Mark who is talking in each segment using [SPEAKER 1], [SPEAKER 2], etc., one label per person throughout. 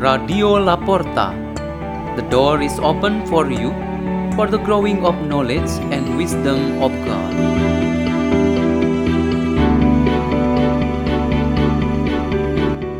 [SPEAKER 1] Radio La Porta. The door is open for you for the growing of knowledge and wisdom of God.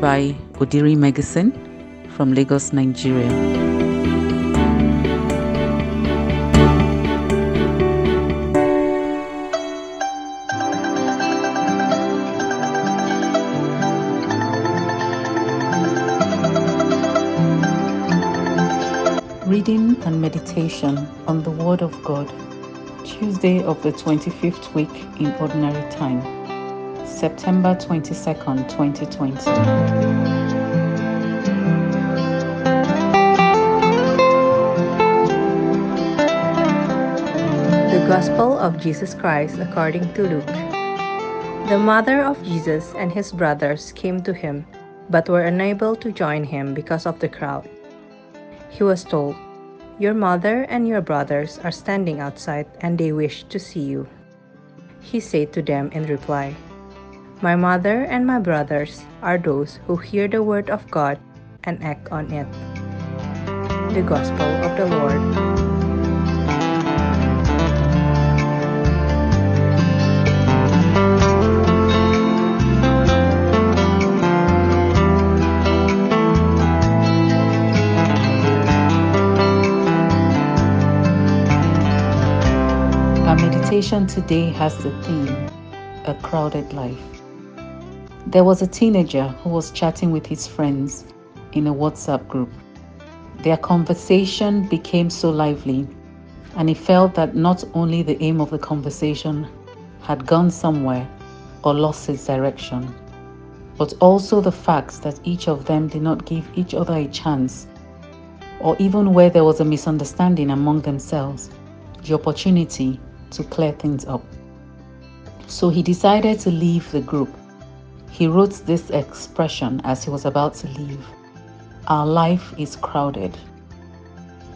[SPEAKER 2] by Odiri Meggison from Lagos, Nigeria. Reading and meditation on the Word of God, Tuesday of the 25th week in Ordinary Time, September 22nd, 2020.
[SPEAKER 3] The Gospel of Jesus Christ according to Luke. The mother of Jesus and his brothers came to him, but were unable to join him because of the crowd. He was told, Your mother and your brothers are standing outside, and they wish to see you. He said to them in reply, My mother and my brothers are those who hear the word of God and act on it. The Gospel of the Lord.
[SPEAKER 2] Meditation today has the theme A Crowded Life. There was a teenager who was chatting with his friends in a WhatsApp group. Their conversation became so lively, and he felt that not only the aim of the conversation had gone somewhere or lost its direction, but also the fact that each of them did not give each other a chance, or even where there was a misunderstanding among themselves, the opportunity to clear things up. So he decided to leave the group. He wrote this expression as he was about to leave Our life is crowded.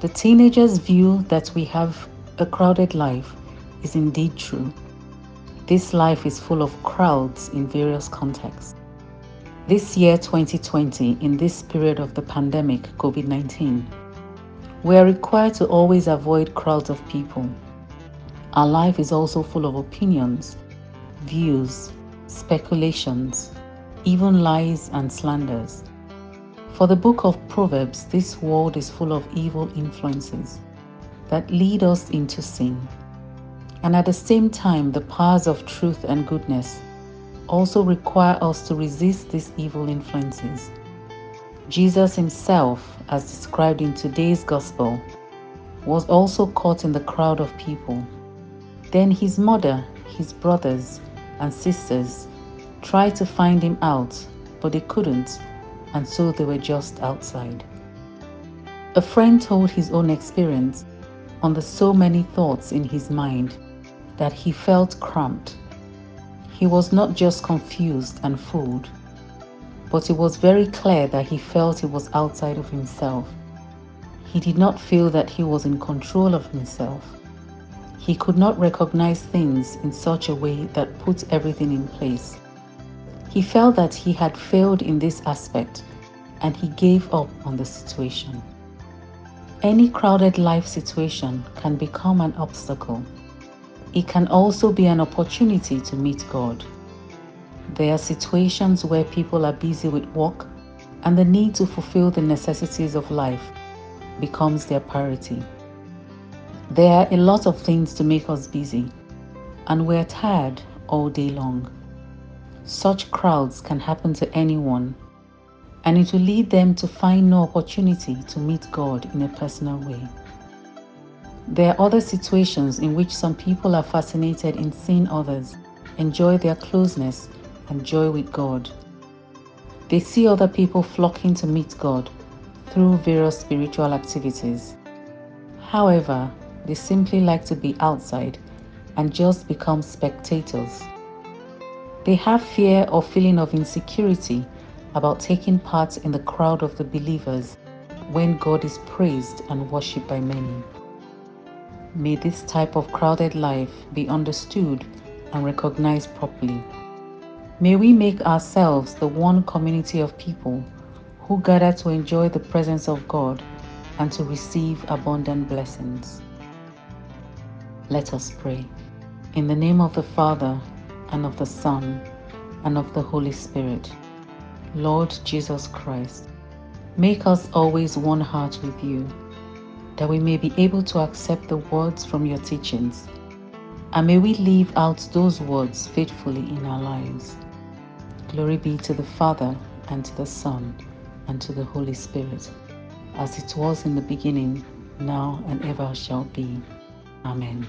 [SPEAKER 2] The teenager's view that we have a crowded life is indeed true. This life is full of crowds in various contexts. This year, 2020, in this period of the pandemic, COVID 19, we are required to always avoid crowds of people. Our life is also full of opinions, views, speculations, even lies and slanders. For the book of Proverbs, this world is full of evil influences that lead us into sin. And at the same time, the powers of truth and goodness also require us to resist these evil influences. Jesus himself, as described in today's gospel, was also caught in the crowd of people. Then his mother, his brothers, and sisters tried to find him out, but they couldn't, and so they were just outside. A friend told his own experience on the so many thoughts in his mind that he felt cramped. He was not just confused and fooled, but it was very clear that he felt he was outside of himself. He did not feel that he was in control of himself. He could not recognize things in such a way that puts everything in place. He felt that he had failed in this aspect and he gave up on the situation. Any crowded life situation can become an obstacle. It can also be an opportunity to meet God. There are situations where people are busy with work and the need to fulfill the necessities of life becomes their priority. There are a lot of things to make us busy, and we're tired all day long. Such crowds can happen to anyone, and it will lead them to find no opportunity to meet God in a personal way. There are other situations in which some people are fascinated in seeing others enjoy their closeness and joy with God. They see other people flocking to meet God through various spiritual activities. However, they simply like to be outside and just become spectators. They have fear or feeling of insecurity about taking part in the crowd of the believers when God is praised and worshipped by many. May this type of crowded life be understood and recognized properly. May we make ourselves the one community of people who gather to enjoy the presence of God and to receive abundant blessings. Let us pray. In the name of the Father, and of the Son, and of the Holy Spirit. Lord Jesus Christ, make us always one heart with you, that we may be able to accept the words from your teachings, and may we live out those words faithfully in our lives. Glory be to the Father, and to the Son, and to the Holy Spirit, as it was in the beginning, now, and ever shall be. Amen.